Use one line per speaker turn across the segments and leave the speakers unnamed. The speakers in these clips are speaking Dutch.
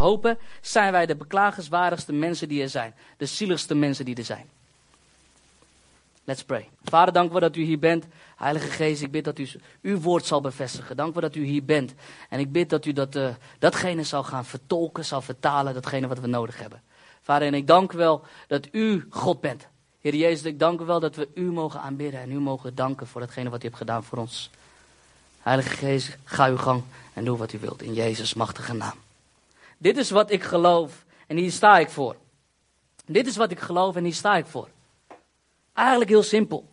hopen, zijn wij de beklagenswaardigste mensen die er zijn. De zieligste mensen die er zijn. Let's pray. Vader, dank u dat u hier bent. Heilige Geest, ik bid dat u uw woord zal bevestigen. Dank u dat u hier bent. En ik bid dat u dat, uh, datgene zal gaan vertolken, zal vertalen, datgene wat we nodig hebben. Vader, en ik dank u wel dat u God bent. Heer Jezus, ik dank u wel dat we u mogen aanbidden en u mogen danken voor datgene wat u hebt gedaan voor ons. Heilige Geest, ga uw gang en doe wat u wilt in Jezus' machtige naam. Dit is wat ik geloof en hier sta ik voor. Dit is wat ik geloof en hier sta ik voor. Eigenlijk heel simpel.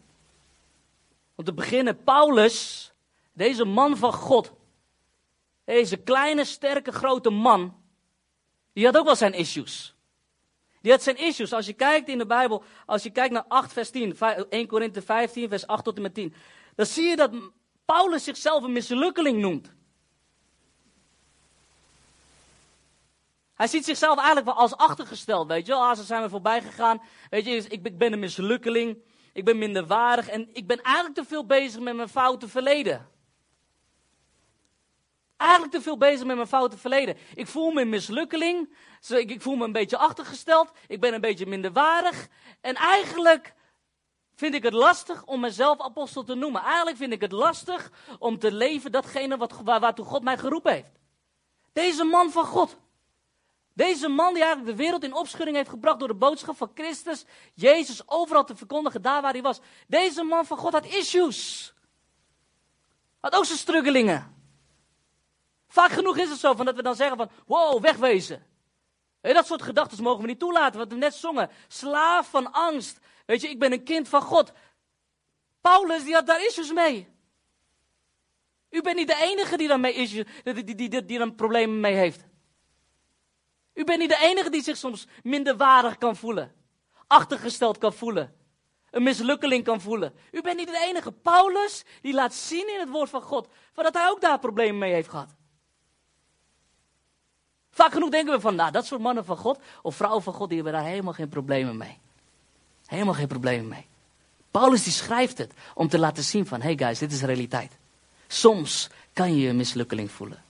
Om te beginnen, Paulus, deze man van God, deze kleine, sterke, grote man, die had ook wel zijn issues. Die had zijn issues. Als je kijkt in de Bijbel, als je kijkt naar 8 vers 10, 1 Korinthe 15 vers 8 tot en met 10, dan zie je dat Paulus zichzelf een mislukkeling noemt. Hij ziet zichzelf eigenlijk wel als achtergesteld, weet je wel. Ah, ze zijn me voorbij gegaan. Weet je, ik ben een mislukkeling. Ik ben minderwaardig en ik ben eigenlijk te veel bezig met mijn foute verleden. Eigenlijk te veel bezig met mijn foute verleden. Ik voel me een mislukkeling. Ik voel me een beetje achtergesteld. Ik ben een beetje minderwaardig. En eigenlijk vind ik het lastig om mezelf apostel te noemen. Eigenlijk vind ik het lastig om te leven datgene wat, waartoe God mij geroepen heeft. Deze man van God. Deze man die eigenlijk de wereld in opschudding heeft gebracht door de boodschap van Christus, Jezus overal te verkondigen, daar waar hij was. Deze man van God had issues. Had ook zijn struggelingen. Vaak genoeg is het zo van dat we dan zeggen van, wow, wegwezen. dat soort gedachten mogen we niet toelaten, wat we net zongen. Slaaf van angst. Weet je, ik ben een kind van God. Paulus, die had daar issues mee. U bent niet de enige die daar, mee issues, die, die, die, die, die problemen mee heeft. U bent niet de enige die zich soms minderwaardig kan voelen. Achtergesteld kan voelen. Een mislukkeling kan voelen. U bent niet de enige. Paulus, die laat zien in het woord van God, van dat hij ook daar problemen mee heeft gehad. Vaak genoeg denken we van, nou, dat soort mannen van God, of vrouwen van God, die hebben daar helemaal geen problemen mee. Helemaal geen problemen mee. Paulus die schrijft het om te laten zien van, hey guys, dit is realiteit. Soms kan je je mislukkeling voelen.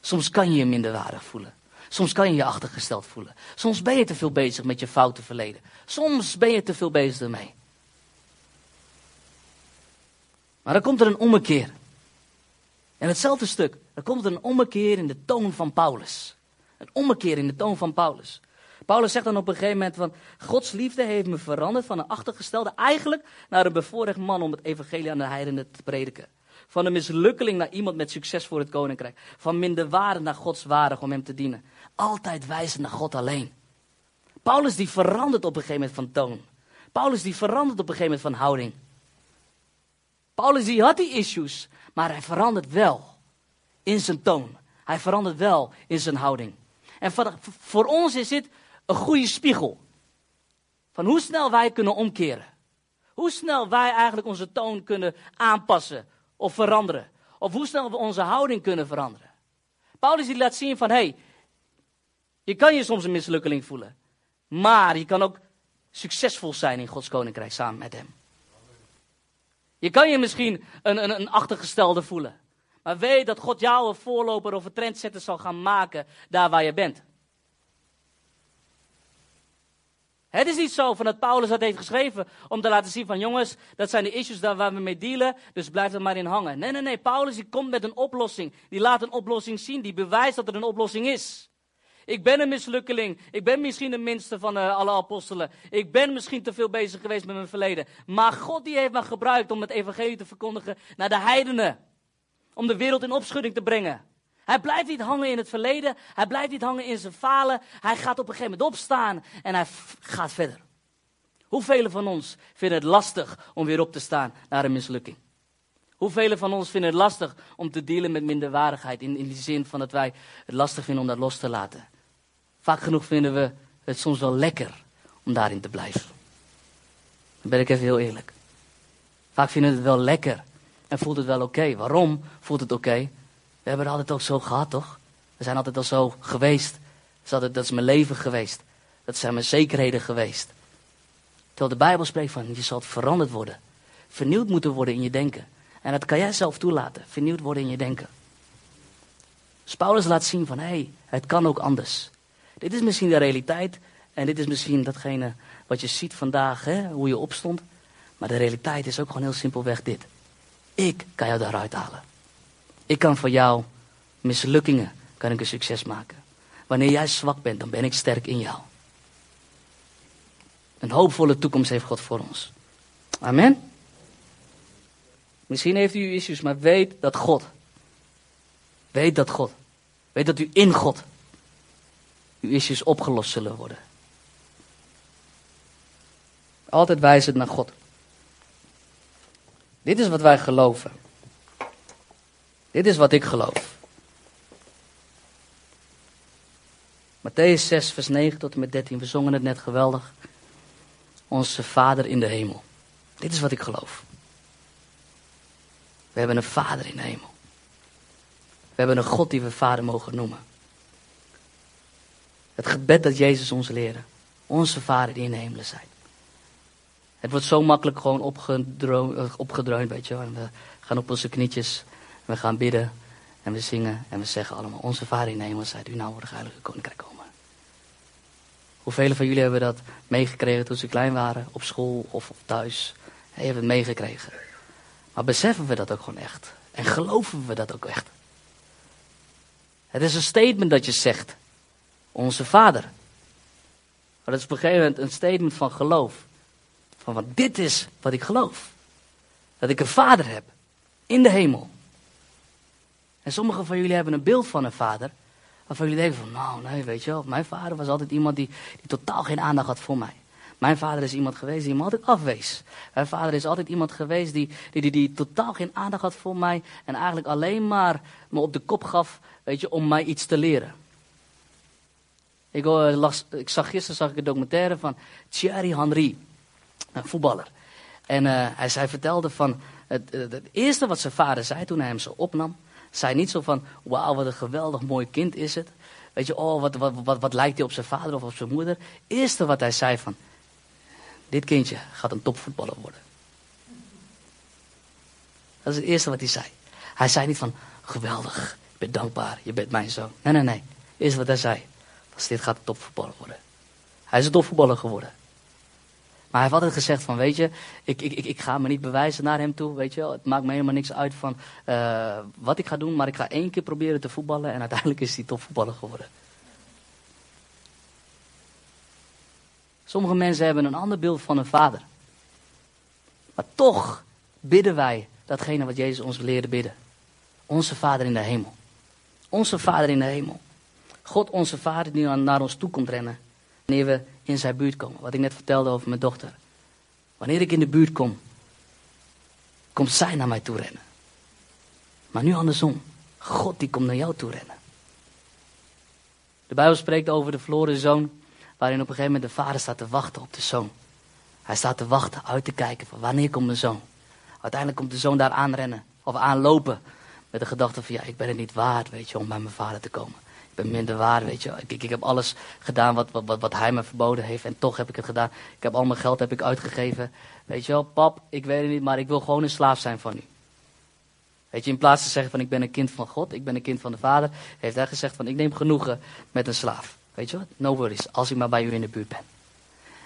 Soms kan je je minderwaardig voelen. Soms kan je je achtergesteld voelen. Soms ben je te veel bezig met je foute verleden. Soms ben je te veel bezig ermee. Maar dan komt er een ommekeer. En hetzelfde stuk, dan komt er een ommekeer in de toon van Paulus. Een ommekeer in de toon van Paulus. Paulus zegt dan op een gegeven moment van, Gods liefde heeft me veranderd van een achtergestelde eigenlijk naar een bevoorrecht man om het evangelie aan de heidenen te prediken. Van een mislukkeling naar iemand met succes voor het koninkrijk. Van minderwaardig naar godswaardig om hem te dienen. Altijd wijzen naar God alleen. Paulus die verandert op een gegeven moment van toon. Paulus die verandert op een gegeven moment van houding. Paulus die had die issues, maar hij verandert wel in zijn toon. Hij verandert wel in zijn houding. En voor, ons is dit een goede spiegel. Van hoe snel wij kunnen omkeren. Hoe snel wij eigenlijk onze toon kunnen aanpassen of veranderen. Of hoe snel we onze houding kunnen veranderen. Paulus die laat zien van, hé, hey, je kan je soms een mislukkeling voelen. Maar je kan ook succesvol zijn in Gods koninkrijk samen met hem. Je kan je misschien een, een, een achtergestelde voelen. Maar weet dat God jou een voorloper of een trendsetter zal gaan maken daar waar je bent. Het is niet zo van dat Paulus dat heeft geschreven om te laten zien van jongens, dat zijn de issues daar waar we mee dealen, dus blijf er maar in hangen. Nee, nee, nee, Paulus die komt met een oplossing. Die laat een oplossing zien, die bewijst dat er een oplossing is. Ik ben een mislukkeling. Ik ben misschien de minste van uh, alle apostelen. Ik ben misschien te veel bezig geweest met mijn verleden. Maar God die heeft me gebruikt om het evangelie te verkondigen naar de heidenen. Om de wereld in opschudding te brengen. Hij blijft niet hangen in het verleden. Hij blijft niet hangen in zijn falen. Hij gaat op een gegeven moment opstaan en hij gaat verder. Hoeveel van ons vinden het lastig om weer op te staan naar een mislukking? Hoeveel van ons vinden het lastig om te dealen met minderwaardigheid? In, in die zin van dat wij het lastig vinden om dat los te laten. Vaak genoeg vinden we het soms wel lekker om daarin te blijven. Dan ben ik even heel eerlijk. Vaak vinden we het wel lekker en voelt het wel oké. Waarom voelt het oké? We hebben het altijd ook zo gehad, toch? We zijn altijd al zo geweest. Dat is, dat is mijn leven geweest. Dat zijn mijn zekerheden geweest. Terwijl de Bijbel spreekt van, je zal veranderd worden. Vernieuwd moeten worden in je denken. En dat kan jij zelf toelaten. Vernieuwd worden in je denken. Dus Paulus laat zien van, hé, hey, het kan ook anders. Dit is misschien de realiteit en dit is misschien datgene wat je ziet vandaag, hè, hoe je opstond. Maar de realiteit is ook gewoon heel simpelweg dit. Ik kan jou daaruit halen. Ik kan voor jou mislukkingen, kan ik een succes maken. Wanneer jij zwak bent, dan ben ik sterk in jou. Een hoopvolle toekomst heeft God voor ons. Amen. Misschien heeft u issues, maar weet dat God. Weet dat God. Weet dat u in God. Uw issues opgelost zullen worden. Altijd wijzend naar God. Dit is wat wij geloven. Dit is wat ik geloof. Matthäus 6, vers 9 tot en met 13. We zongen het net geweldig. Onze Vader in de hemel. Dit is wat ik geloof. We hebben een Vader in de hemel. We hebben een God die we Vader mogen noemen. Het gebed dat Jezus ons leerde. Onze Vader die in de hemelen zijn. Het wordt zo makkelijk gewoon opgedreund, weet je we gaan op onze knietjes. We gaan bidden. En we zingen. En we zeggen allemaal. Onze Vader in de hemel zijt u nou wordt heilige koninkrijk komen. Hoeveel van jullie hebben dat meegekregen toen ze klein waren? Op school of, thuis? Je het meegekregen. Maar beseffen we dat ook gewoon echt? En geloven we dat ook echt? Het is een statement dat je zegt. Onze vader. Maar dat is op een gegeven moment een statement van geloof. Van wat dit is wat ik geloof. Dat ik een vader heb. In de hemel. En sommigen van jullie hebben een beeld van een vader. Waarvan jullie denken van, nou nee, weet je wel. Mijn vader was altijd iemand die, die totaal geen aandacht had voor mij. Mijn vader is iemand geweest die me altijd afwees. Mijn vader is altijd iemand geweest die, die, die, die totaal geen aandacht had voor mij. En eigenlijk alleen maar me op de kop gaf, weet je, om mij iets te leren. Ik, las, ik zag gisteren zag ik een documentaire van Thierry Henry, een voetballer. En uh, hij, vertelde van, het, het, eerste wat zijn vader zei toen hij hem zo opnam, zei niet zo van, wauw wat een geweldig mooi kind is het. Weet je, oh wat, wat, wat, lijkt hij op zijn vader of op zijn moeder. Eerste wat hij zei van, dit kindje gaat een topvoetballer worden. Dat is het eerste wat hij zei. Hij zei niet van, geweldig, ik ben dankbaar, je bent mijn zoon. Nee, nee, nee. Eerste wat hij zei, was dit gaat topvoetballer worden. Hij is een topvoetballer geworden. Maar hij heeft altijd gezegd van, weet je, ik, ik, ik, ga me niet bewijzen naar hem toe, weet je wel. Het maakt me helemaal niks uit van uh, wat ik ga doen, maar ik ga één keer proberen te voetballen en uiteindelijk is hij topvoetballer geworden. Sommige mensen hebben een ander beeld van een vader. Maar toch bidden wij datgene wat Jezus ons leerde bidden. Onze Vader in de hemel. Onze Vader in de hemel. God, onze Vader, die naar ons toe komt rennen. Wanneer we in zijn buurt komen. Wat ik net vertelde over mijn dochter. Wanneer ik in de buurt kom, komt zij naar mij toe rennen. Maar nu andersom. God die komt naar jou toe rennen. De Bijbel spreekt over de verloren zoon waarin op een gegeven moment de vader staat te wachten op de zoon. Hij staat te wachten, uit te kijken van wanneer komt mijn zoon. Uiteindelijk komt de zoon daar aanrennen of aanlopen met de gedachte van ja, ik ben het niet waard, weet je, om bij mijn vader te komen. Ben minder waard, weet je. Ik, ik, ik heb alles gedaan wat, wat, wat, hij me verboden heeft en toch heb ik het gedaan. Ik heb al mijn geld heb ik uitgegeven. Weet je wel, pap, ik weet het niet, maar ik wil gewoon een slaaf zijn van u. Weet je, in plaats te zeggen van ik ben een kind van God, ik ben een kind van de Vader, heeft hij gezegd van ik neem genoegen met een slaaf. Weet je wat? No worries, als ik maar bij u in de buurt ben.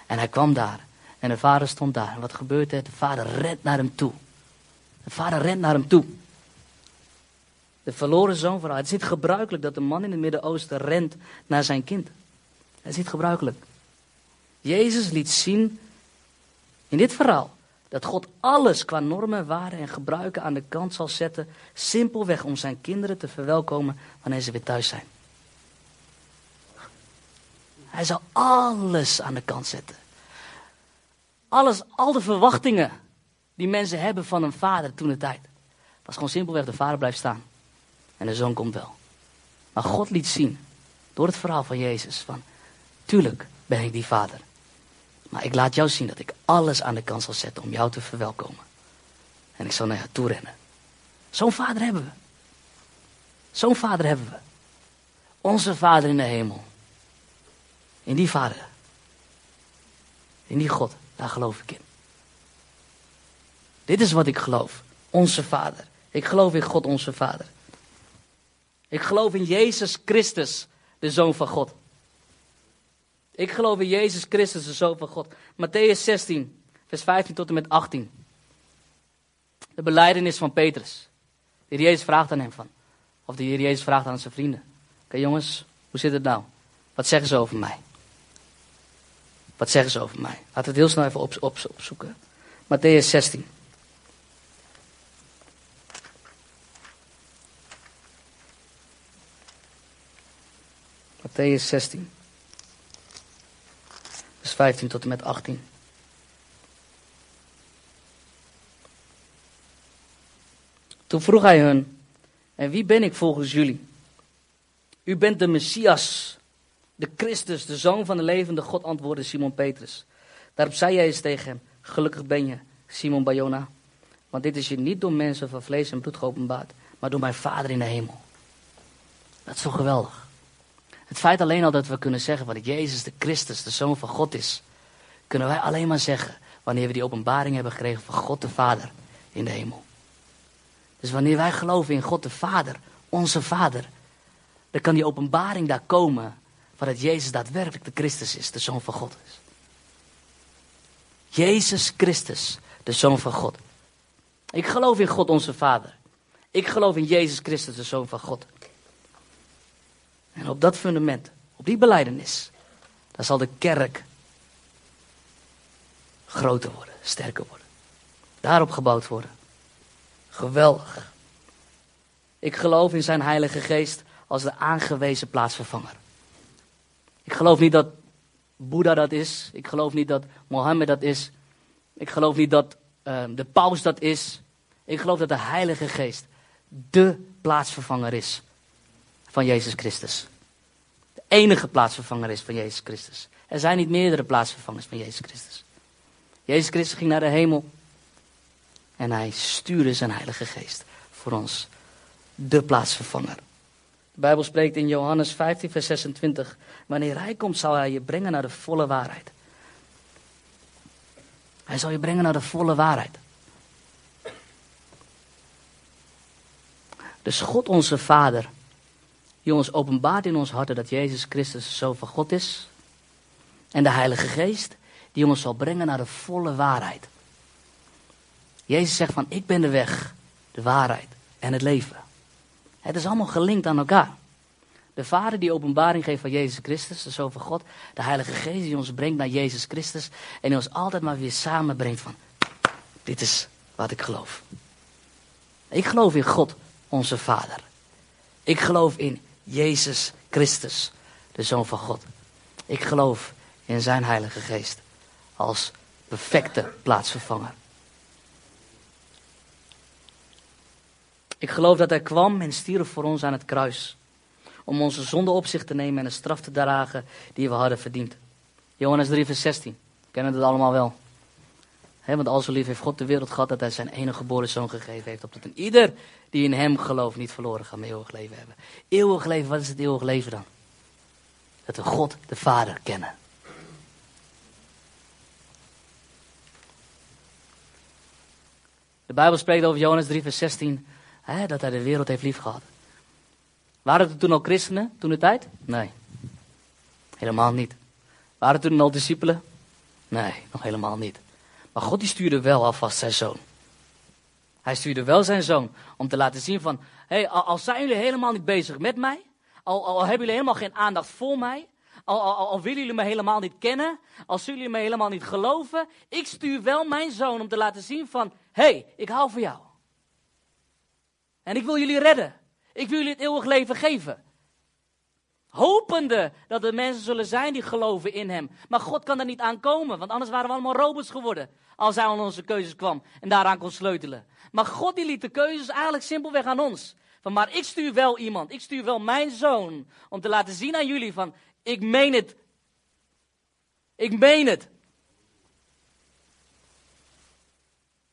En hij kwam daar. En de vader stond daar. En wat gebeurt er? De vader rent naar hem toe. De vader rent naar hem toe. De verloren zoon Het is niet gebruikelijk dat een man in het Midden-Oosten rent naar zijn kind. Het is niet gebruikelijk. Jezus liet zien in dit verhaal dat God alles qua normen, waarden en gebruiken aan de kant zal zetten, simpelweg om zijn kinderen te verwelkomen wanneer ze weer thuis zijn. Hij zal alles aan de kant zetten. Alles, al de verwachtingen die mensen hebben van een vader toen de tijd. Was gewoon simpelweg, de vader blijft staan. En de zoon komt wel. Maar God liet zien, door het verhaal van Jezus, van, tuurlijk ben ik die vader. Maar ik laat jou zien dat ik alles aan de kant zal zetten om jou te verwelkomen. En ik zal naar jou toe rennen. Zo'n vader hebben we. Zo'n vader hebben we. Onze vader in de hemel. In die Vader. In die God. Daar geloof ik in. Dit is wat ik geloof. Onze Vader. Ik geloof in God, onze Vader. Ik geloof in Jezus Christus, de Zoon van God. Ik geloof in Jezus Christus, de Zoon van God. Matthäus 16, vers 15 tot en met 18. De beleidenis van Petrus. De heer Jezus vraagt aan hem van. Of de heer Jezus vraagt aan zijn vrienden. Oké jongens, hoe zit het nou? Wat zeggen ze over mij? Wat zeggen ze over mij? Laten we het heel snel even op, op, opzoeken. Matthäus 16. Matthäus 16. Vers 15 tot en met 18. Toen vroeg hij hun, en wie ben ik volgens jullie? U bent de Messias, de Christus, de Zoon van de levende God, antwoordde Simon Petrus. Daarop zei hij eens tegen hem, gelukkig ben je, Simon Bayona. Want dit is je niet door mensen van vlees en bloed geopenbaard, maar door mijn Vader in de hemel. Dat is zo geweldig. Het feit alleen al dat we kunnen zeggen dat Jezus de Christus, de Zoon van God is, kunnen wij alleen maar zeggen wanneer we die openbaring hebben gekregen van God de Vader in de hemel. Dus wanneer wij geloven in God de Vader, onze Vader, dan kan die openbaring daar komen van dat Jezus daadwerkelijk de Christus is, de Zoon van God is. Jezus Christus, de Zoon van God. Ik geloof in God onze Vader. Ik geloof in Jezus Christus, de Zoon van God. En op dat fundament, op die beleidenis, dan zal de kerk groter worden, sterker worden. Daarop gebouwd worden. Geweldig. Ik geloof in zijn Heilige Geest als de aangewezen plaatsvervanger. Ik geloof niet dat Boeddha dat is. Ik geloof niet dat Mohammed dat is. Ik geloof niet dat uh, de paus dat is. Ik geloof dat de Heilige Geest de plaatsvervanger is van Jezus Christus. De enige plaatsvervanger is van Jezus Christus. Er zijn niet meerdere plaatsvervangers van Jezus Christus. Jezus Christus ging naar de hemel. En hij stuurde zijn Heilige Geest voor ons. De plaatsvervanger. De Bijbel spreekt in Johannes 15, vers 26. Wanneer hij komt, zal hij je brengen naar de volle waarheid. Hij zal je brengen naar de volle waarheid. Dus God onze Vader, die ons openbaart in ons harten dat Jezus Christus zo van God is. En de Heilige Geest, die ons zal brengen naar de volle waarheid. Jezus zegt van, ik ben de weg, de waarheid en het leven. Het is allemaal gelinkt aan elkaar. De Vader die openbaring geeft van Jezus Christus, de Zoon van God. De Heilige Geest die ons brengt naar Jezus Christus. En die ons altijd maar weer samenbrengt van, dit is wat ik geloof. Ik geloof in God, onze Vader. Ik geloof in Jezus Christus, de Zoon van God. Ik geloof in zijn Heilige Geest als perfecte plaatsvervanger. Ik geloof dat hij kwam en stierf voor ons aan het kruis. Om onze zonde op zich te nemen en de straf te dragen die we hadden verdiend. Johannes 3, vers 16. We kennen het allemaal wel. Want al zo lief heeft God de wereld gehad dat hij zijn enige geboren zoon gegeven heeft. Opdat een ieder die in hem gelooft niet verloren gaat, maar eeuwig leven hebben. Eeuwig leven, wat is het eeuwig leven dan? Dat we God de Vader kennen. De Bijbel spreekt over Johannes 3, vers 16 hè, dat hij de wereld heeft liefgehad. Waren er toen al christenen, toen de tijd? Nee, helemaal niet. Waren er toen al discipelen? Nee, nog helemaal niet. Maar God die stuurde wel alvast zijn zoon. Hij stuurde wel zijn zoon om te laten zien van, hey, al, zijn jullie helemaal niet bezig met mij, al, al, hebben jullie helemaal geen aandacht voor mij, al, al, willen jullie me helemaal niet kennen, als jullie me helemaal niet geloven, ik stuur wel mijn zoon om te laten zien van, hey, ik hou van jou. En ik wil jullie redden. Ik wil jullie het eeuwig leven geven. Hopende dat er mensen zullen zijn die geloven in hem. Maar God kan er niet aan komen, want anders waren we allemaal robots geworden. Als hij aan onze keuzes kwam en daaraan kon sleutelen. Maar God die liet de keuzes eigenlijk simpelweg aan ons. Van, maar ik stuur wel iemand, ik stuur wel mijn zoon. Om te laten zien aan jullie van, ik meen het. Ik meen het.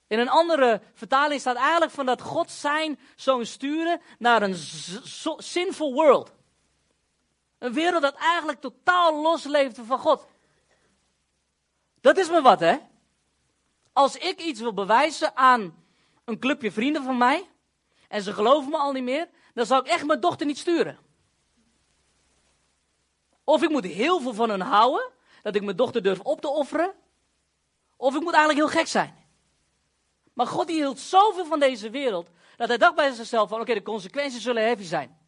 In een andere vertaling staat eigenlijk van dat God zijn zoon sturen naar een sinful world. Een wereld dat eigenlijk totaal losleefde van God. Dat is me wat, hè? Als ik iets wil bewijzen aan een clubje vrienden van mij, en ze geloven me al niet meer, dan zou ik echt mijn dochter niet sturen. Of ik moet heel veel van hen houden, dat ik mijn dochter durf op te offeren. Of ik moet eigenlijk heel gek zijn. Maar God die hield zoveel van deze wereld, dat hij dacht bij zichzelf van, oké, de consequenties zullen heavy zijn.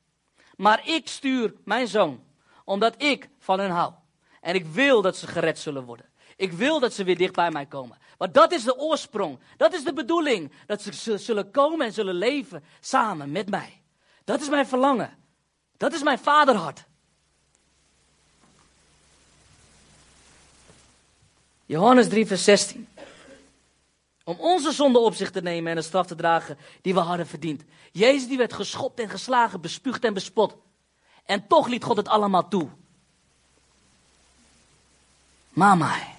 Maar ik stuur mijn zoon, omdat ik van hen hou. En ik wil dat ze gered zullen worden. Ik wil dat ze weer dicht bij mij komen. Want dat is de oorsprong. Dat is de bedoeling. Dat ze zullen komen en zullen leven samen met mij. Dat is mijn verlangen. Dat is mijn vaderhart. Johannes 3, vers 16. Om onze zonde op zich te nemen en de straf te dragen die we hadden verdiend. Jezus die werd geschopt en geslagen, bespuugd en bespot. En toch liet God het allemaal toe. Mama.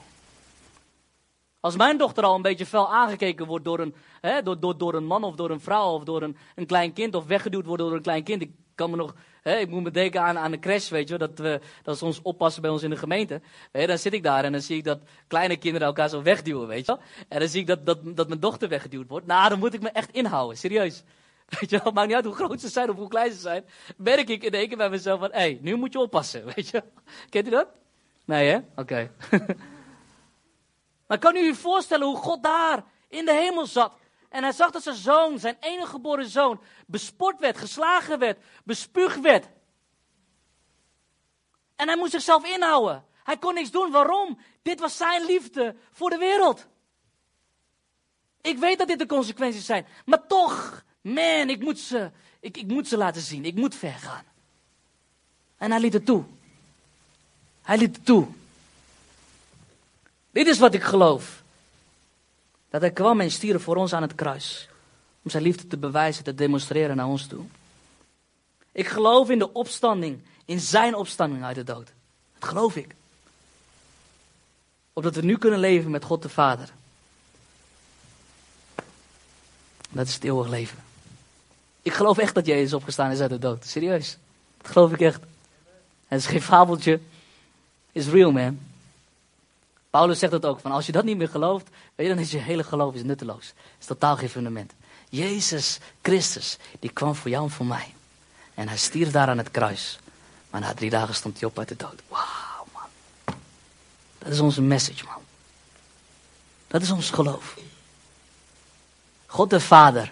Als mijn dochter al een beetje fel aangekeken wordt door een, hè, door, door, door een man of door een vrouw of door een, een klein kind of weggeduwd wordt door een klein kind. Ik kan me nog, hè, ik moet me denken aan, aan de crash, weet je, dat, we, dat ze ons oppassen bij ons in de gemeente. Hè, dan zit ik daar en dan zie ik dat kleine kinderen elkaar zo wegduwen, weet je. En dan zie ik dat, dat, dat mijn dochter weggeduwd wordt. Nou, dan moet ik me echt inhouden, serieus. Weet je, het maakt niet uit hoe groot ze zijn of hoe klein ze zijn. Merk ik in één keer bij mezelf van, hé, hey, nu moet je oppassen, weet je. Kent u dat? Nee, hè? Oké. maar kan u je voorstellen hoe God daar in de hemel zat? En hij zag dat zijn zoon, zijn enige geboren zoon, besport werd, geslagen werd, bespuugd werd. En hij moest zichzelf inhouden. Hij kon niks doen. Waarom? Dit was zijn liefde voor de wereld. Ik weet dat dit de consequenties zijn. Maar toch, man, ik moet ze, ik, ik moet ze laten zien. Ik moet ver gaan. En hij liet het toe. Hij liet het toe. Dit is wat ik geloof. Dat hij kwam en stierf voor ons aan het kruis. Om zijn liefde te bewijzen, te demonstreren naar ons toe. Ik geloof in de opstanding, in zijn opstanding uit de dood. Dat geloof ik. Opdat we nu kunnen leven met God de Vader. Dat is het eeuwig leven. Ik geloof echt dat Jezus opgestaan is uit de dood. Serieus. Dat geloof ik echt. Het is geen fabeltje. Is real, man. Paulus zegt het ook, van als je dat niet meer gelooft, weet je, dan is je hele geloof is nutteloos. Het is totaal geen fundament. Jezus Christus, die kwam voor jou en voor mij. En hij stierf daar aan het kruis. Maar na drie dagen stond hij op uit de dood. Wauw, man. Dat is onze message, man. Dat is ons geloof. God de Vader.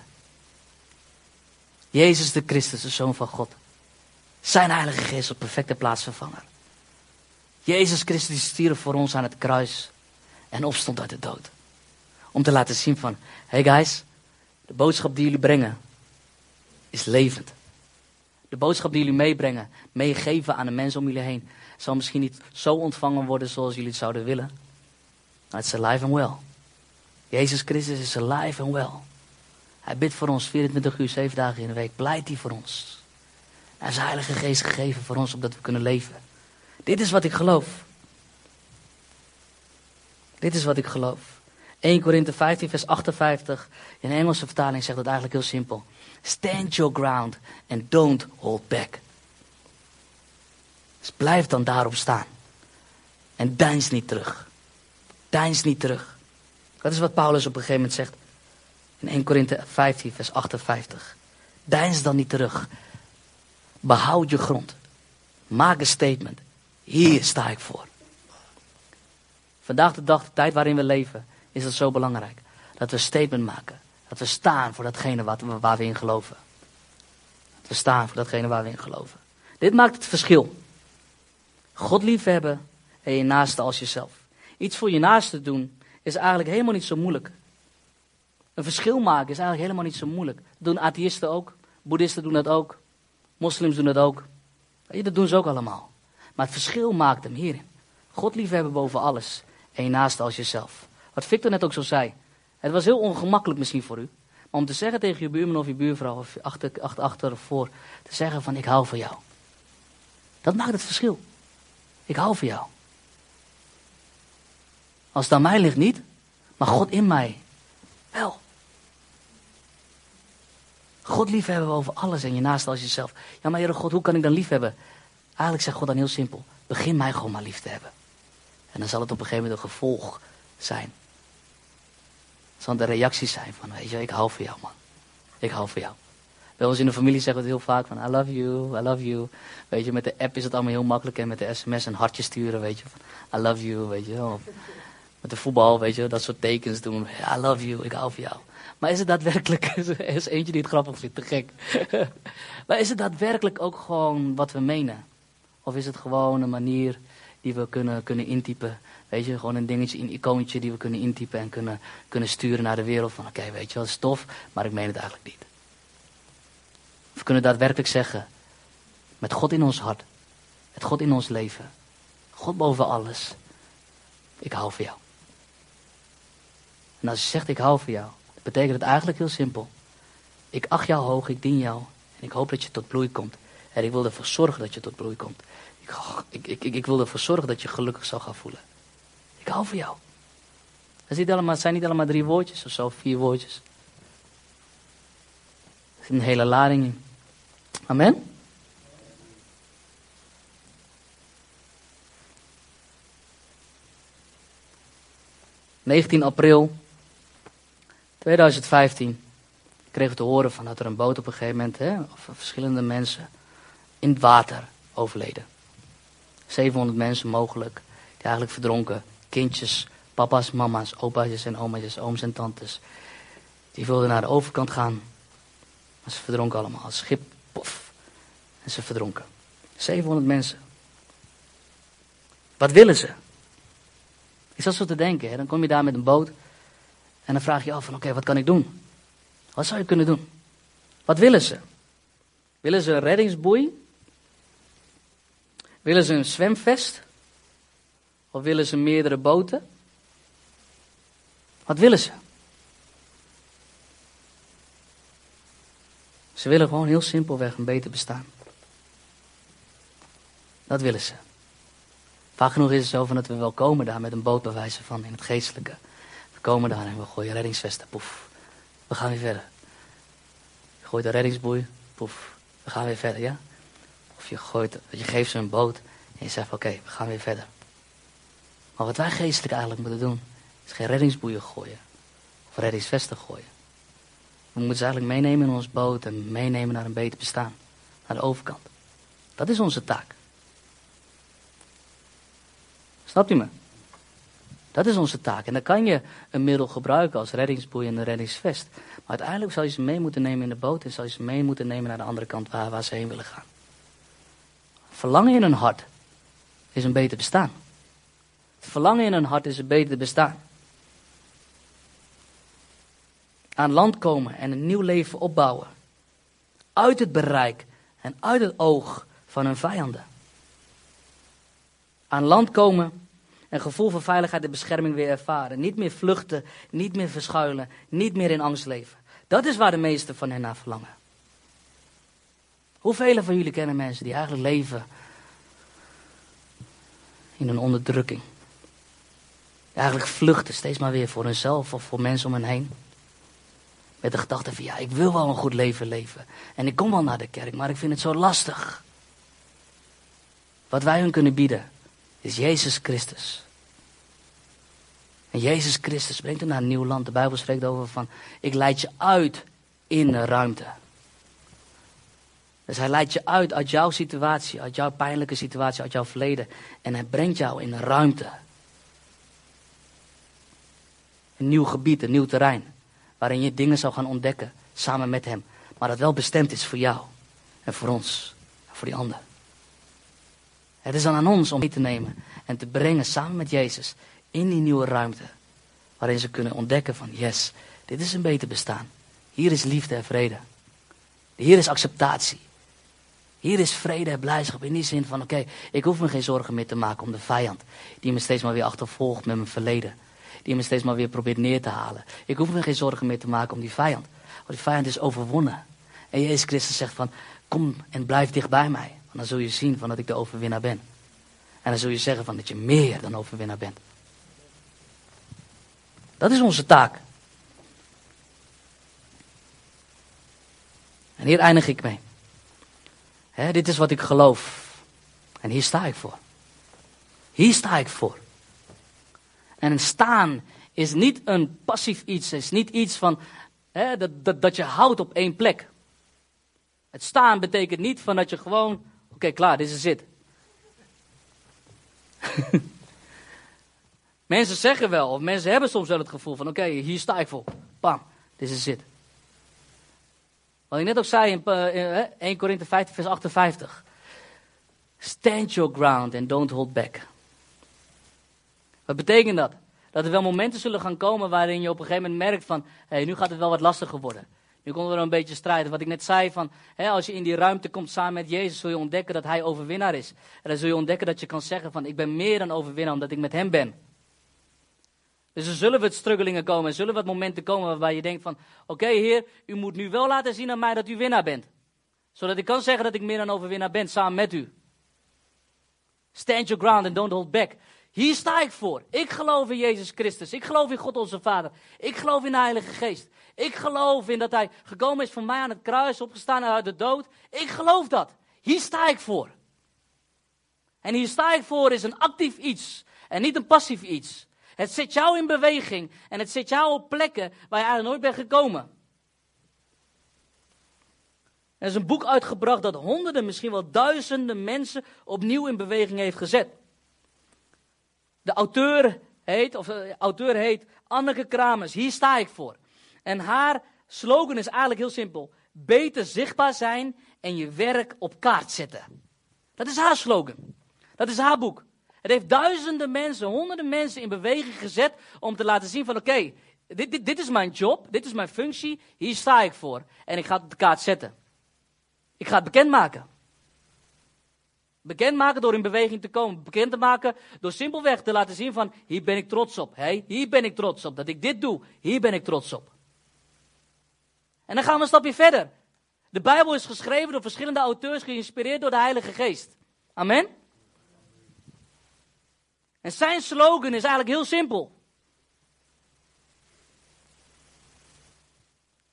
Jezus de Christus, de Zoon van God. Zijn Heilige Geest op perfecte plaatsvervanger. Jezus Christus stierf voor ons aan het kruis en opstond uit de dood. Om te laten zien van, hey guys, de boodschap die jullie brengen is levend. De boodschap die jullie meebrengen, meegeven aan de mensen om jullie heen, zal misschien niet zo ontvangen worden zoals jullie het zouden willen. Maar het is alive and well. Jezus Christus is alive and well. Hij bidt voor ons 24 uur, 7 dagen in de week. Blijft hij voor ons. Hij is de Heilige Geest gegeven voor ons, opdat we kunnen leven. Dit is wat ik geloof. Dit is wat ik geloof. 1 Korinthe 15, vers 58. In de Engelse vertaling zegt het eigenlijk heel simpel. Stand your ground and don't hold back. Dus blijf dan daarop staan. En deins niet terug. Deins niet terug. Dat is wat Paulus op een gegeven moment zegt. In 1 Korinthe 15, vers 58. Deins dan niet terug. Behoud je grond. Maak een statement. Hier sta ik voor. Vandaag de dag, de tijd waarin we leven, is het zo belangrijk. Dat we een statement maken. Dat we staan voor datgene wat waar we in geloven. Dat we staan voor datgene waar we in geloven. Dit maakt het verschil. God liefhebben en je naaste als jezelf. Iets voor je naaste doen is eigenlijk helemaal niet zo moeilijk. Een verschil maken is eigenlijk helemaal niet zo moeilijk. Dat doen atheïsten ook. Boeddhisten doen dat ook. Moslims doen dat ook. Dat doen ze ook allemaal. Maar het verschil maakt hem hierin. God liefhebben boven alles. En je naaste als jezelf. Wat Victor net ook zo zei. Het was heel ongemakkelijk misschien voor u. Maar om te zeggen tegen je buurman of je buurvrouw of achter, achter, achter of voor. Te zeggen van ik hou van jou. Dat maakt het verschil. Ik hou van jou. Als het aan mij ligt niet. Maar God in mij. Wel. God liefhebben over alles en je naaste als jezelf. Ja, maar Heere God, hoe kan ik dan liefhebben? Eigenlijk zegt God dan heel simpel: begin mij gewoon maar lief te hebben. En dan zal het op een gegeven moment een gevolg zijn. Zal de reactie zijn van, weet je, ik hou van jou man. Ik hou van jou. Bij ons in de familie zeggen we het heel vaak van I love you, I love you. Weet je, met de app is het allemaal heel makkelijk en met de sms een hartje sturen, weet je. Van, I love you, weet je. Met de voetbal, weet je, dat soort tekens doen. I love you, ik hou van jou. Maar is het daadwerkelijk, er is eentje die het grappig vindt, te gek. maar is het daadwerkelijk ook gewoon wat we menen? Of is het gewoon een manier die we kunnen, kunnen intypen? Weet je, gewoon een dingetje, een icoontje die we kunnen intypen en kunnen, kunnen sturen naar de wereld. Van oké, weet je, dat is tof, maar ik meen het eigenlijk niet. We kunnen daadwerkelijk zeggen, met God in ons hart, met God in ons leven, God boven alles, ik hou van jou. En als je zegt ik hou van jou, betekent het eigenlijk heel simpel. Ik acht jou hoog, ik dien jou en ik hoop dat je tot bloei komt. Ik wil ervoor zorgen dat je tot bloei komt. Ik, ik, ik, ik wil ervoor zorgen dat je gelukkig zal gaan voelen. Ik hou van jou. Het, niet allemaal, zijn niet allemaal drie woordjes of zo, vier woordjes. Er zit een hele lading in. Amen? ...19 april 2015 kregen we te horen van dat er een boot op een gegeven moment, hè, of verschillende mensen, in het water overleden. 700 mensen mogelijk, die eigenlijk verdronken. Kindjes, papa's, mama's, opa's en oma's, ooms en tantes. Die wilden naar de overkant gaan. Maar ze verdronken allemaal. Schip, pof. En ze verdronken. 700 mensen. Wat willen ze? Ik zat zo te denken. Hè? Dan kom je daar met een boot. En dan vraag je af van oké, wat kan ik doen? Wat zou je kunnen doen? Wat willen ze? Willen ze een reddingsboei? Willen ze een zwemvest? Of willen ze meerdere boten? Wat willen ze? Ze willen gewoon heel simpelweg een beter bestaan. Dat willen ze. Vaak genoeg is het zo van dat we wel komen daar met een boot van in het geestelijke. We komen daar en we gooien reddingsvesten, poef. We gaan weer verder. Je gooit een reddingsboei, poef. We gaan weer verder, ja? Of je, gooit, je geeft ze een boot en je zegt oké, we gaan weer verder. Maar wat wij geestelijk eigenlijk moeten doen, is geen reddingsboeien gooien. Of reddingsvesten gooien. We moeten ze eigenlijk meenemen in ons boot en meenemen naar een beter bestaan. Naar de overkant. Dat is onze taak. Snapt u me? Dat is onze taak. En dan kan je een middel gebruiken als reddingsboei en een reddingsvest. Maar uiteindelijk zal je ze mee moeten nemen in de boot en zal je ze mee moeten nemen naar de andere kant waar, waar ze heen willen gaan. Verlangen in hun hart is een beter bestaan. Het verlangen in hun hart is een beter bestaan. Aan land komen en een nieuw leven opbouwen. Uit het bereik en uit het oog van hun vijanden. Aan land komen en gevoel van veiligheid en bescherming weer ervaren. Niet meer vluchten, niet meer verschuilen, niet meer in angst leven. Dat is waar de meesten van hen naar verlangen. Hoeveel van jullie kennen mensen die eigenlijk leven in een onderdrukking? Eigenlijk vluchten steeds maar weer voor hunzelf of voor mensen om hen heen. Met de gedachte van ja, ik wil wel een goed leven leven. En ik kom wel naar de kerk, maar ik vind het zo lastig. Wat wij hun kunnen bieden is Jezus Christus. En Jezus Christus brengt hen naar een nieuw land. De Bijbel spreekt over van, ik leid je uit in de ruimte. Dus hij leidt je uit uit jouw situatie, uit jouw pijnlijke situatie, uit jouw verleden. En hij brengt jou in ruimte. Een nieuw gebied, een nieuw terrein. Waarin je dingen zou gaan ontdekken samen met hem. Maar dat wel bestemd is voor jou en voor ons en voor die ander. Het is dan aan ons om mee te nemen en te brengen samen met Jezus in die nieuwe ruimte. Waarin ze kunnen ontdekken van yes, dit is een beter bestaan. Hier is liefde en vrede. Hier is acceptatie. Hier is vrede en blijdschap in die zin van oké, ik hoef me geen zorgen meer te maken om de vijand. Die me steeds maar weer achtervolgt met mijn verleden. Die me steeds maar weer probeert neer te halen. Ik hoef me geen zorgen meer te maken om die vijand. Want die vijand is overwonnen. En Jezus Christus zegt van kom en blijf dicht bij mij. Want dan zul je zien van dat ik de overwinnaar ben. En dan zul je zeggen van dat je meer dan overwinnaar bent. Dat is onze taak. En hier eindig ik mee. Dit is wat ik geloof. En hier sta ik voor. Hier sta ik voor. En staan is niet een passief iets. is niet iets van dat, dat, dat je houdt op één plek. Het staan betekent niet van dat je gewoon, oké klaar, dit is het. mensen zeggen wel, of mensen hebben soms wel het gevoel van, oké, hier sta ik voor. Bam, dit is het. Wat ik net ook zei in, uh, 1 Korinthe 15 vers 58. Stand your ground and don't hold back. Wat betekent dat? Dat er wel momenten zullen gaan komen waarin je op een gegeven moment merkt van, hé, hey, nu gaat het wel wat lastiger worden. Nu komt er een beetje strijd. Wat ik net zei, van, hè, als je in die ruimte komt samen met Jezus, zul je ontdekken dat Hij overwinnaar is. En dan zul je ontdekken dat je kan zeggen van, ik ben meer dan overwinnaar omdat ik met Hem ben. Dus er zullen wat struggelingen komen, er zullen wat momenten komen waarbij je denkt van, oké Heer, u moet nu wel laten zien aan mij dat u winnaar bent. Zodat ik kan zeggen dat ik meer dan overwinnaar ben samen met u. Stand your ground and don't hold back. Hier sta ik voor. Ik geloof in Jezus Christus. Ik geloof in God onze Vader. Ik geloof in de Heilige Geest. Ik geloof in dat Hij gekomen is voor mij aan het kruis, opgestaan uit de dood. Ik geloof dat. Hier sta ik voor. En hier sta ik voor is een actief iets en niet een passief iets. Het zet jou in beweging en het zet jou op plekken waar je eigenlijk nooit bent gekomen. Er is een boek uitgebracht dat honderden, misschien wel duizenden mensen opnieuw in beweging heeft gezet. De auteur heet, of de eh, auteur heet Anneke Kramers. Hier sta ik voor. En haar slogan is eigenlijk heel simpel. Beter zichtbaar zijn en je werk op kaart zetten. Dat is haar slogan. Dat is haar boek. Het heeft duizenden mensen, honderden mensen in beweging gezet om te laten zien van oké, dit, dit, dit is mijn job, dit is mijn functie, hier sta ik voor. En ik ga het op de kaart zetten. Ik ga het bekendmaken. Bekendmaken door in beweging te komen. Bekend te maken door simpelweg te laten zien van hier ben ik trots op. Hey, hier ben ik trots op. Dat ik dit doe, hier ben ik trots op. En dan gaan we een stapje verder. De Bijbel is geschreven door verschillende auteurs, geïnspireerd door de Heilige Geest. Amen? En zijn slogan is eigenlijk heel simpel.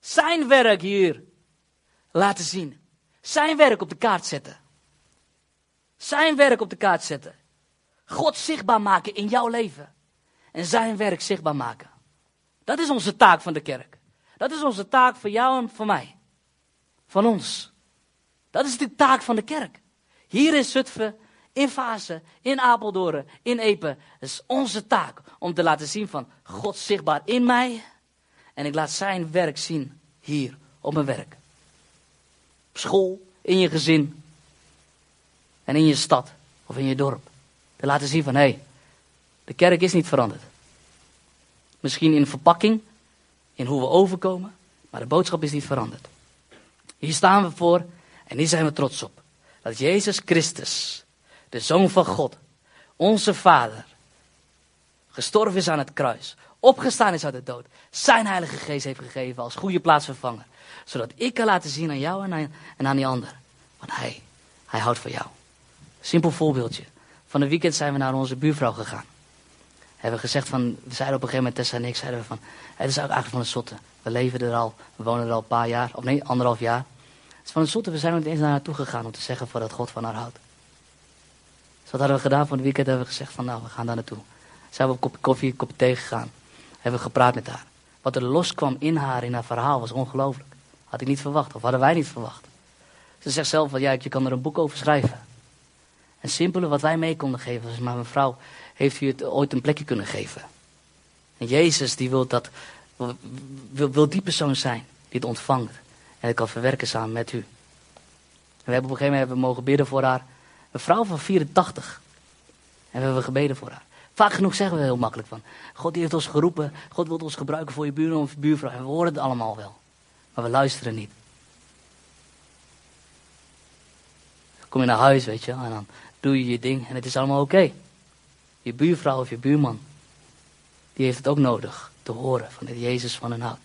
Zijn werk hier laten zien. Zijn werk op de kaart zetten. Zijn werk op de kaart zetten. God zichtbaar maken in jouw leven. En zijn werk zichtbaar maken. Dat is onze taak van de kerk. Dat is onze taak voor jou en voor mij. Van ons. Dat is de taak van de kerk. Hier in Zutphen, in Fase, in Apeldoorn, in Epe. Het is onze taak om te laten zien van God zichtbaar in mij. En ik laat zijn werk zien hier op mijn werk. Op school, in je gezin. En in je stad of in je dorp. Te laten zien van hé, hey, de kerk is niet veranderd. Misschien in verpakking, in hoe we overkomen, maar de boodschap is niet veranderd. Hier staan we voor en hier zijn we trots op. Dat Jezus Christus, de Zoon van God, onze Vader, gestorven is aan het kruis, opgestaan is uit de dood, zijn Heilige Geest heeft gegeven als goede plaatsvervanger. Zodat ik kan laten zien aan jou en aan, en aan die ander. Want hij, hij houdt van jou. Simpel voorbeeldje. Van een weekend zijn we naar onze buurvrouw gegaan. Hebben we gezegd van, we zeiden op een gegeven moment, Tessa en ik, zeiden we van, het is eigenlijk van een zotte. We leven er al, we wonen er al een paar jaar, of nee, anderhalf jaar. Het is van een zotte, we zijn er eens naar naartoe gegaan om te zeggen voor dat God van haar houdt. Wat hadden we gedaan van het weekend, hebben we gezegd van, nou, we gaan daar naartoe. Zijn we op kopje koffie, een kopje thee gegaan. Hebben we gepraat met haar. Wat er loskwam in haar, in haar verhaal, was ongelooflijk. Had ik niet verwacht, of hadden wij niet verwacht. Ze zegt zelf van, ja, je kan er een boek over schrijven. En simpele wat wij mee konden geven was, maar mevrouw, heeft u het ooit een plekje kunnen geven? En Jezus, die wil dat, wil, die persoon zijn, die het ontvangt. En het kan verwerken samen met u. En we hebben op een gegeven moment mogen bidden voor haar. Een vrouw van 84. En we hebben gebeden voor haar. Vaak genoeg zeggen we heel makkelijk van, God die heeft ons geroepen, God wil ons gebruiken voor je buurman of buurvrouw. En we horen het allemaal wel. Maar we luisteren niet. kom je naar huis, weet je, en dan doe je je ding en het is allemaal oké. Je buurvrouw of je buurman, die heeft het ook nodig te horen van dit Jezus van hun houdt.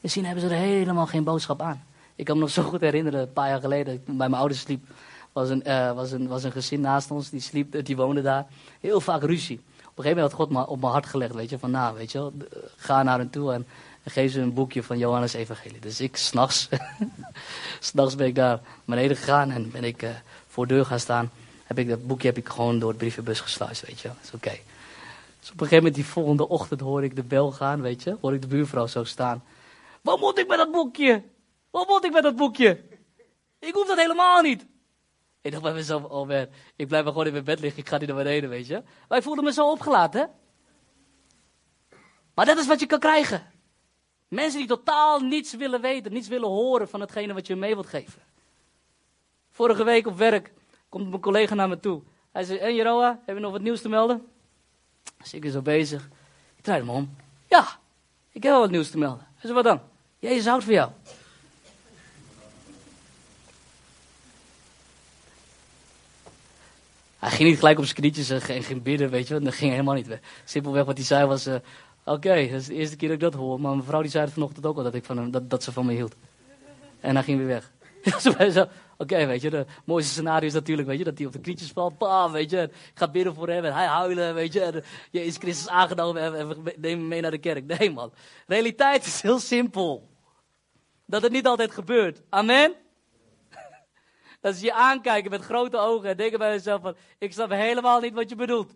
Misschien hebben ze er helemaal geen boodschap aan. Ik kan me nog zo goed herinneren, een paar jaar geleden, toen bij mijn ouders sliep, was een, uh, was een, was een gezin naast ons, die, sliep, die woonde daar. Heel vaak ruzie. Op een gegeven moment had God me op mijn hart gelegd, weet je, van nou, weet je wel, ga naar hen toe en geef ze een boekje van Johannes Evangelie. Dus ik, s'nachts, s'nachts ben ik daar beneden gegaan en ben ik voor de deur gaan staan. Heb ik dat boekje heb ik gewoon door de brievenbus gesluist, weet je. Dat is oké. Dus op een gegeven moment die volgende ochtend hoor ik de bel gaan, weet je. Hoor ik de buurvrouw zo staan. Wat moet ik met dat boekje? Wat moet ik met dat boekje? Ik hoef dat helemaal niet. Ik dacht bij mezelf, oh man, ik blijf maar gewoon in mijn bed liggen. Ik ga niet naar beneden, weet je. Maar ik voelde me zo opgelaten. Maar dat is wat je kan krijgen. Mensen die totaal niets willen weten, niets willen horen van hetgene wat je mee wilt geven. Vorige week op werk komt mijn collega naar me toe. Hij zei, en Jeroa, heb je nog wat nieuws te melden? Dus ik ben zo bezig. Ik draai hem om. Ja, ik heb wel wat nieuws te melden. Hij zei, wat dan? Jezus houdt van jou. Hij ging niet gelijk op zijn knietjes en ging bidden, weet je Dat ging helemaal niet. Simpelweg wat hij zei was, uh, oké, dat is de eerste keer dat ik dat hoor. Maar mijn vrouw die zei het vanochtend ook al, dat, ik van dat, dat ze van me hield. En hij ging weer weg. oké, weet je, de mooiste scenario is natuurlijk, weet je, dat hij op de knietjes valt, bam, weet je, ga bidden voor hem en hij huilen, weet je, en Jezus Christus aangenomen en, en we nemen mee naar de kerk. Nee, man. Realiteit is heel simpel. Dat het niet altijd gebeurt. Amen? Dat ze je aankijken met grote ogen en denken bij jezelf van, ik snap helemaal niet wat je bedoelt.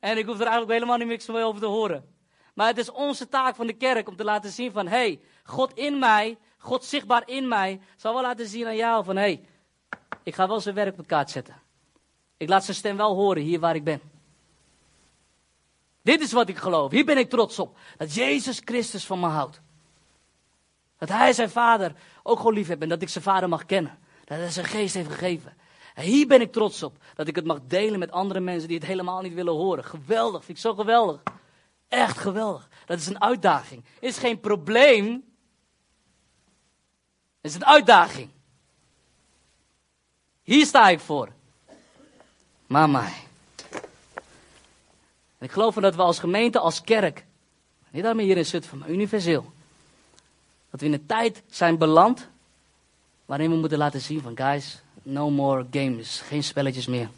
En ik hoef er eigenlijk helemaal niet niks over te horen. Maar het is onze taak van de kerk om te laten zien van, hey, God in mij, God zichtbaar in mij, zal wel laten zien aan jou van, hey, ik ga wel zijn werk op kaart zetten. Ik laat zijn stem wel horen hier waar ik ben. Dit is wat ik geloof. Hier ben ik trots op. Dat Jezus Christus van me houdt. Dat hij zijn vader ook gewoon lief heeft en dat ik zijn vader mag kennen. Dat hij zijn geest heeft gegeven. En hier ben ik trots op. Dat ik het mag delen met andere mensen die het helemaal niet willen horen. Geweldig, vind ik zo geweldig. Echt geweldig. Dat is een uitdaging. Is geen probleem. Het is een uitdaging. Hier sta ik voor. Mama. En ik geloof dat we als gemeente, als kerk, niet alleen hier in Zutphen, maar universeel, dat we in een tijd zijn beland waarin we moeten laten zien van guys, no more games, geen spelletjes meer.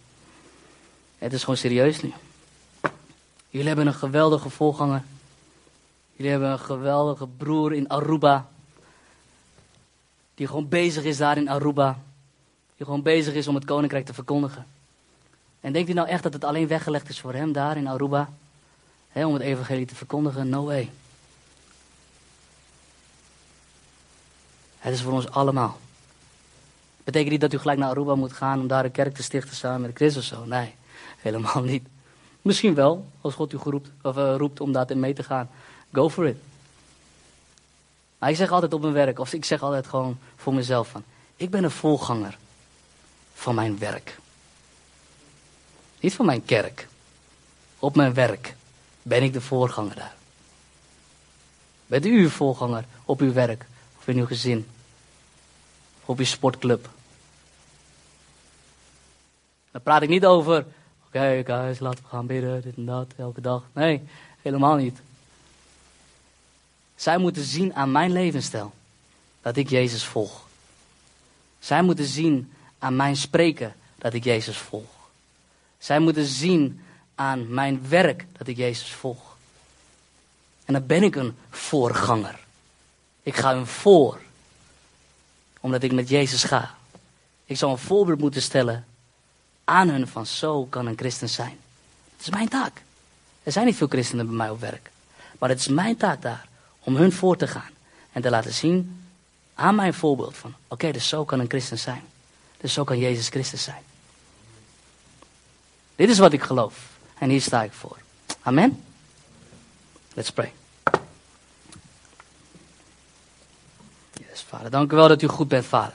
Het is gewoon serieus nu. Jullie hebben een geweldige voorganger. Jullie hebben een geweldige broer in Aruba. Die gewoon bezig is daar in Aruba. Die gewoon bezig is om het koninkrijk te verkondigen. En denkt u nou echt dat het alleen weggelegd is voor hem daar in Aruba? om het evangelie te verkondigen? No way. Het is voor ons allemaal. Betekent niet dat u gelijk naar Aruba moet gaan om daar een kerk te stichten samen met Christus of zo. Nee, helemaal niet. Misschien wel, als God u geroept, of, uh, roept om daarin mee te gaan. Go for it. Maar ik zeg altijd op mijn werk, of ik zeg altijd gewoon voor mezelf van, ik ben een volganger van mijn werk. Niet van mijn kerk. Op mijn werk ben ik de voorganger daar. Bent u uw voorganger op uw werk of in uw gezin? Of op uw sportclub? Dan praat ik niet over, oké okay, guys, laten we gaan bidden, dit en dat, elke dag. Nee, helemaal niet. Zij moeten zien aan mijn levensstijl dat ik Jezus volg. Zij moeten zien aan mijn spreken dat ik Jezus volg. Zij moeten zien aan mijn werk dat ik Jezus volg. En dan ben ik een voorganger. Ik ga hun voor. Omdat ik met Jezus ga. Ik zou een voorbeeld moeten stellen aan hun van zo kan een christen zijn. Het is mijn taak. Er zijn niet veel christenen bij mij op werk. Maar het is mijn taak daar om hun voor te gaan. En te laten zien aan mijn voorbeeld van oké, dus zo kan een christen zijn. Dus zo kan Jezus Christus zijn. Dit is wat ik geloof. En hier sta ik voor. Amen. Let's pray. Yes, vader. Dank u wel dat u goed bent, vader.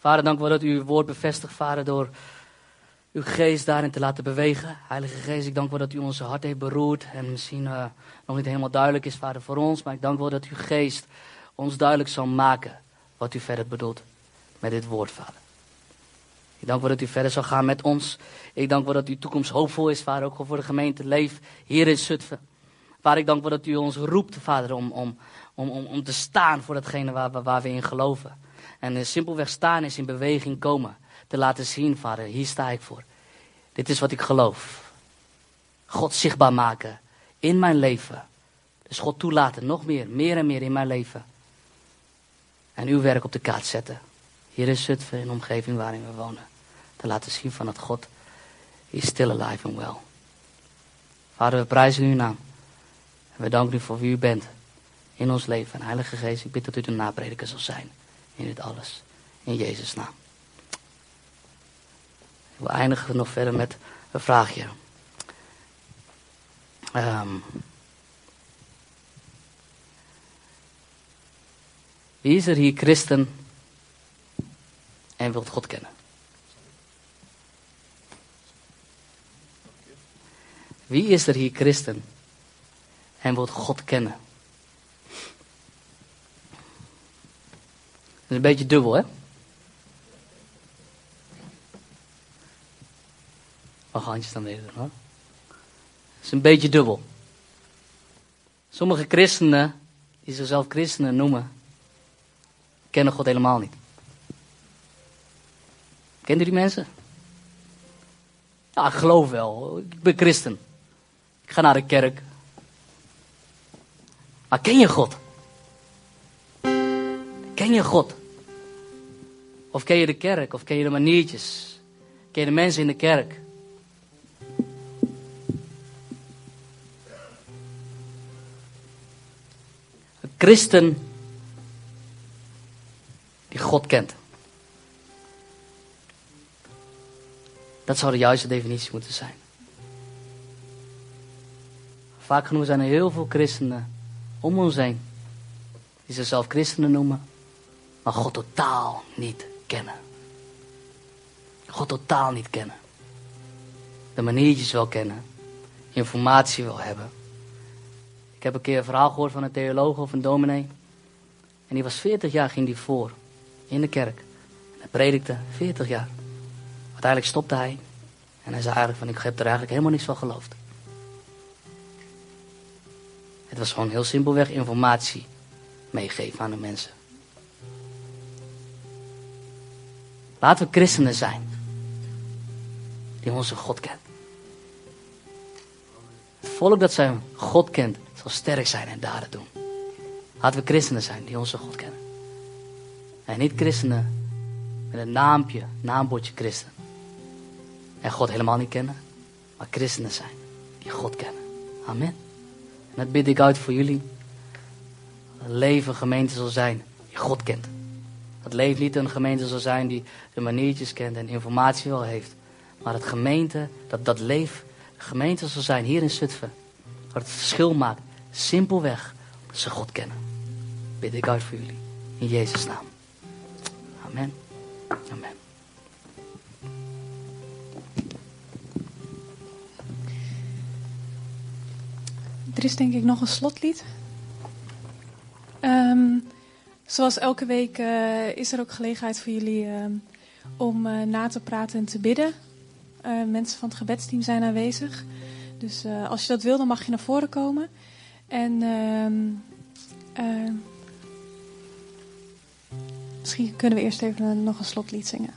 Vader, dank u wel dat u uw woord bevestigt, vader, door uw geest daarin te laten bewegen. Heilige Geest, ik dank wel dat u onze hart heeft beroerd. En misschien uh, nog niet helemaal duidelijk is, vader, voor ons. Maar ik dank wel dat uw geest ons duidelijk zal maken wat u verder bedoelt met dit woord, vader. Ik dank wel dat u verder zal gaan met ons. Ik dank wel dat uw toekomst hoopvol is, vader, ook voor de gemeente Leef hier in Zutphen. Vader, ik dank wel dat u ons roept, vader, om, om, om, om, te staan voor datgene waar, waar we in geloven. En simpelweg staan is in beweging komen. Te laten zien, vader, hier sta ik voor. Dit is wat ik geloof. God zichtbaar maken in mijn leven. Dus God toelaten, nog meer, meer en meer in mijn leven. En uw werk op de kaart zetten. Hier in Zutphen, in de omgeving waarin we wonen. Te laten zien van dat God is still alive and well. Vader, we prijzen uw naam. En we danken u voor wie u bent in ons leven. En Heilige Geest, ik bid dat u de naprediker zal zijn in dit alles. In Jezus' naam. We eindigen nog verder met een vraagje. Um, wie is er hier christen en wilt God kennen? Wie is er hier christen en wilt God kennen? Dat is een beetje dubbel, hè? Mag handjes dan is een beetje dubbel. Sommige christenen, die zichzelf christenen noemen, kennen God helemaal niet. Kent u die mensen? Ja, ik geloof wel. Ik ben christen. Ik ga naar de kerk. Maar ken je God? Ken je God? Of ken je de kerk? Of ken je de maniertjes? Ken je de mensen in de kerk? Christen die God kent. Dat zou de juiste definitie moeten zijn. Vaak genoeg zijn er heel veel christenen om ons heen. Die zichzelf christenen noemen. Maar God totaal niet kennen. God totaal niet kennen. De maniertjes wel kennen. Informatie wel hebben. Ik heb een keer een verhaal gehoord van een theoloog of een dominee. En die was 40 jaar, ging die voor. In de kerk. En hij predikte 40 jaar. Uiteindelijk stopte hij. En hij zei eigenlijk van, ik heb er eigenlijk helemaal niks van geloofd. Het was gewoon heel simpelweg informatie meegeven aan de mensen. Laten we christenen zijn. Die onze God kent. Het volk dat zijn God kent, sterk zijn en daden doen. Laten we christenen zijn die onze God kennen. En niet christenen met een naampje, naambordje christen. En God helemaal niet kennen. Maar christenen zijn die God kennen. Amen. En dat bid ik uit voor jullie. Dat een leven gemeente zal zijn die God kent. Dat leven niet een gemeente zal zijn die de maniertjes kent en informatie wel heeft. Maar het gemeente, dat dat leef, gemeente zal zijn hier in Zutphen. Waar het verschil maakt. Simpelweg omdat ze God kennen. Bid ik uit voor jullie. In Jezus' naam. Amen. Amen.
Er is denk ik nog een slotlied. Um, zoals elke week uh, is er ook gelegenheid voor jullie uh, om uh, na te praten en te bidden. mensen van het gebedsteam zijn aanwezig. Dus als je dat wil, dan mag je naar voren komen. En ehm, misschien kunnen we eerst even nog een slotlied zingen.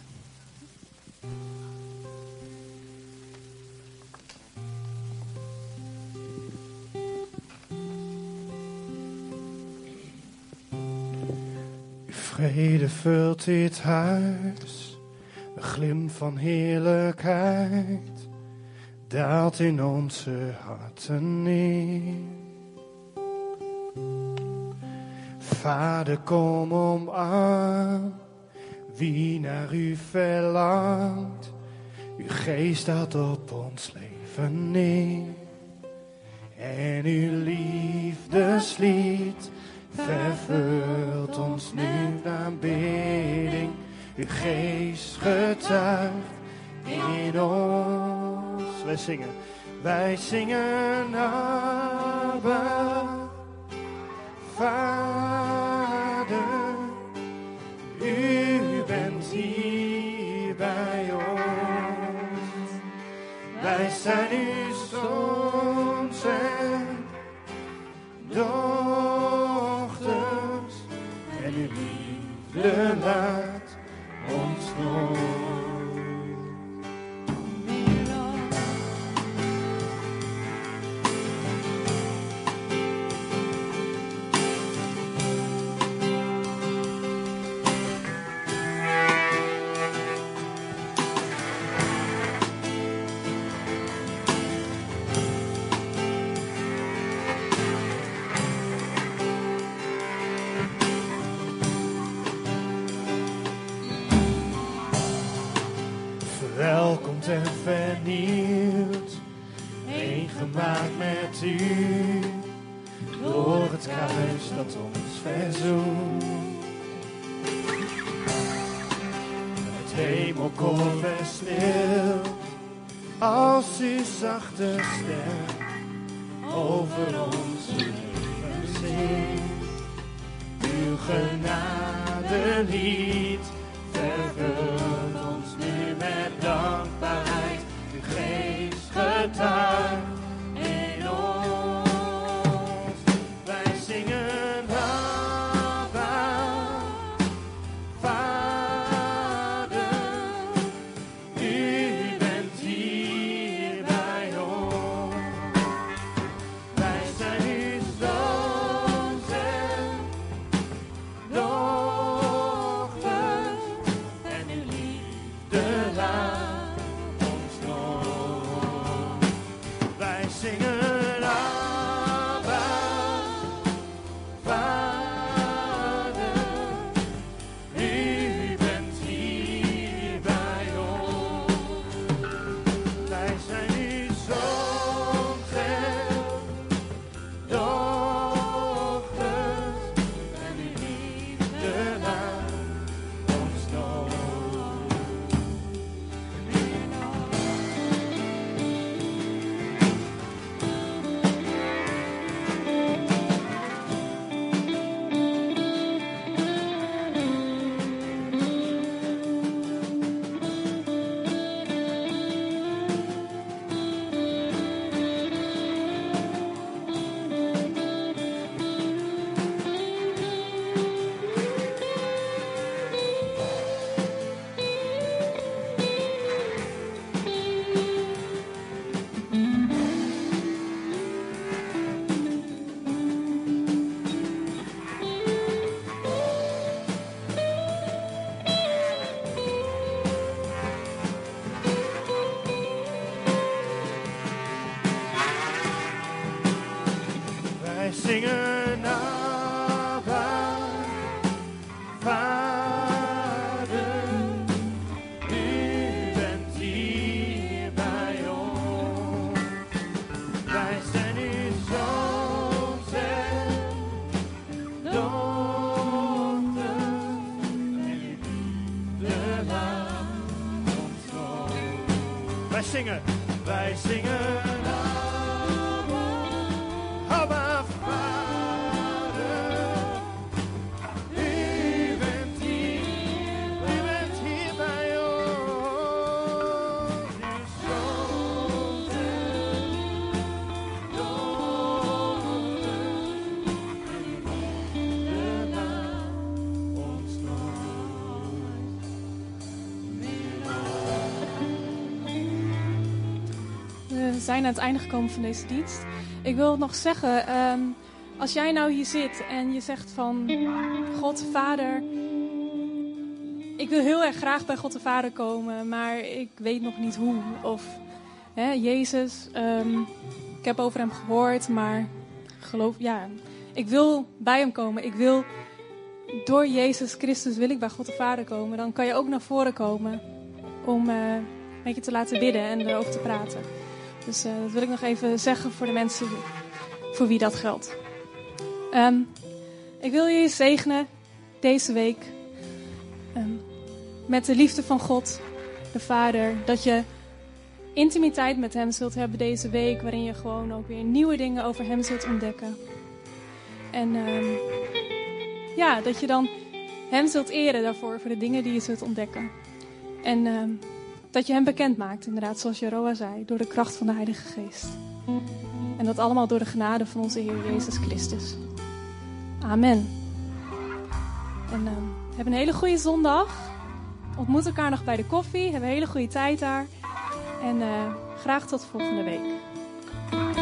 Vrede vult dit huis, een glim van heerlijkheid daalt in onze harten neer. Vader, kom omarm wie naar u verlangt. Uw geest staat op ons leven neer. En uw liefdeslied vervult ons nu naar bidding. Uw geest getuigt in ons. Wij zingen, wij zingen Abba, Vader. Hier bij ons. Wij zijn uw zons en dochters. En uw liefde laat ons nooit. Zijn
aan het einde gekomen van deze dienst. Ik wil nog zeggen, ehm, als jij nou hier zit en je zegt van God, Vader, ik wil heel erg graag bij God de Vader komen, maar ik weet nog niet hoe. Of hè, Jezus, ehm, ik heb over hem gehoord, maar geloof, ja, ik wil bij hem komen. Ik wil door Jezus Christus wil ik bij God de Vader komen. Dan kan je ook naar voren komen om eh, met je te laten bidden en erover te praten. Dus eh, dat wil ik nog even zeggen voor de mensen voor wie dat geldt. Ehm, ik wil je zegenen deze week ehm, met de liefde van God, de Vader. Dat je intimiteit met Hem zult hebben deze week, waarin je gewoon ook weer nieuwe dingen over Hem zult ontdekken. En ehm, ja, dat je dan Hem zult eren daarvoor, voor de dingen die je zult ontdekken. En dat je Hem bekend maakt, inderdaad, zoals Jeroa zei, door de kracht van de Heilige Geest. En dat allemaal door de genade van onze Heer Jezus Christus. Amen. En ehm, heb een hele goede zondag. Ontmoet elkaar nog bij de koffie. Heb een hele goede tijd daar. En eh, graag tot volgende week.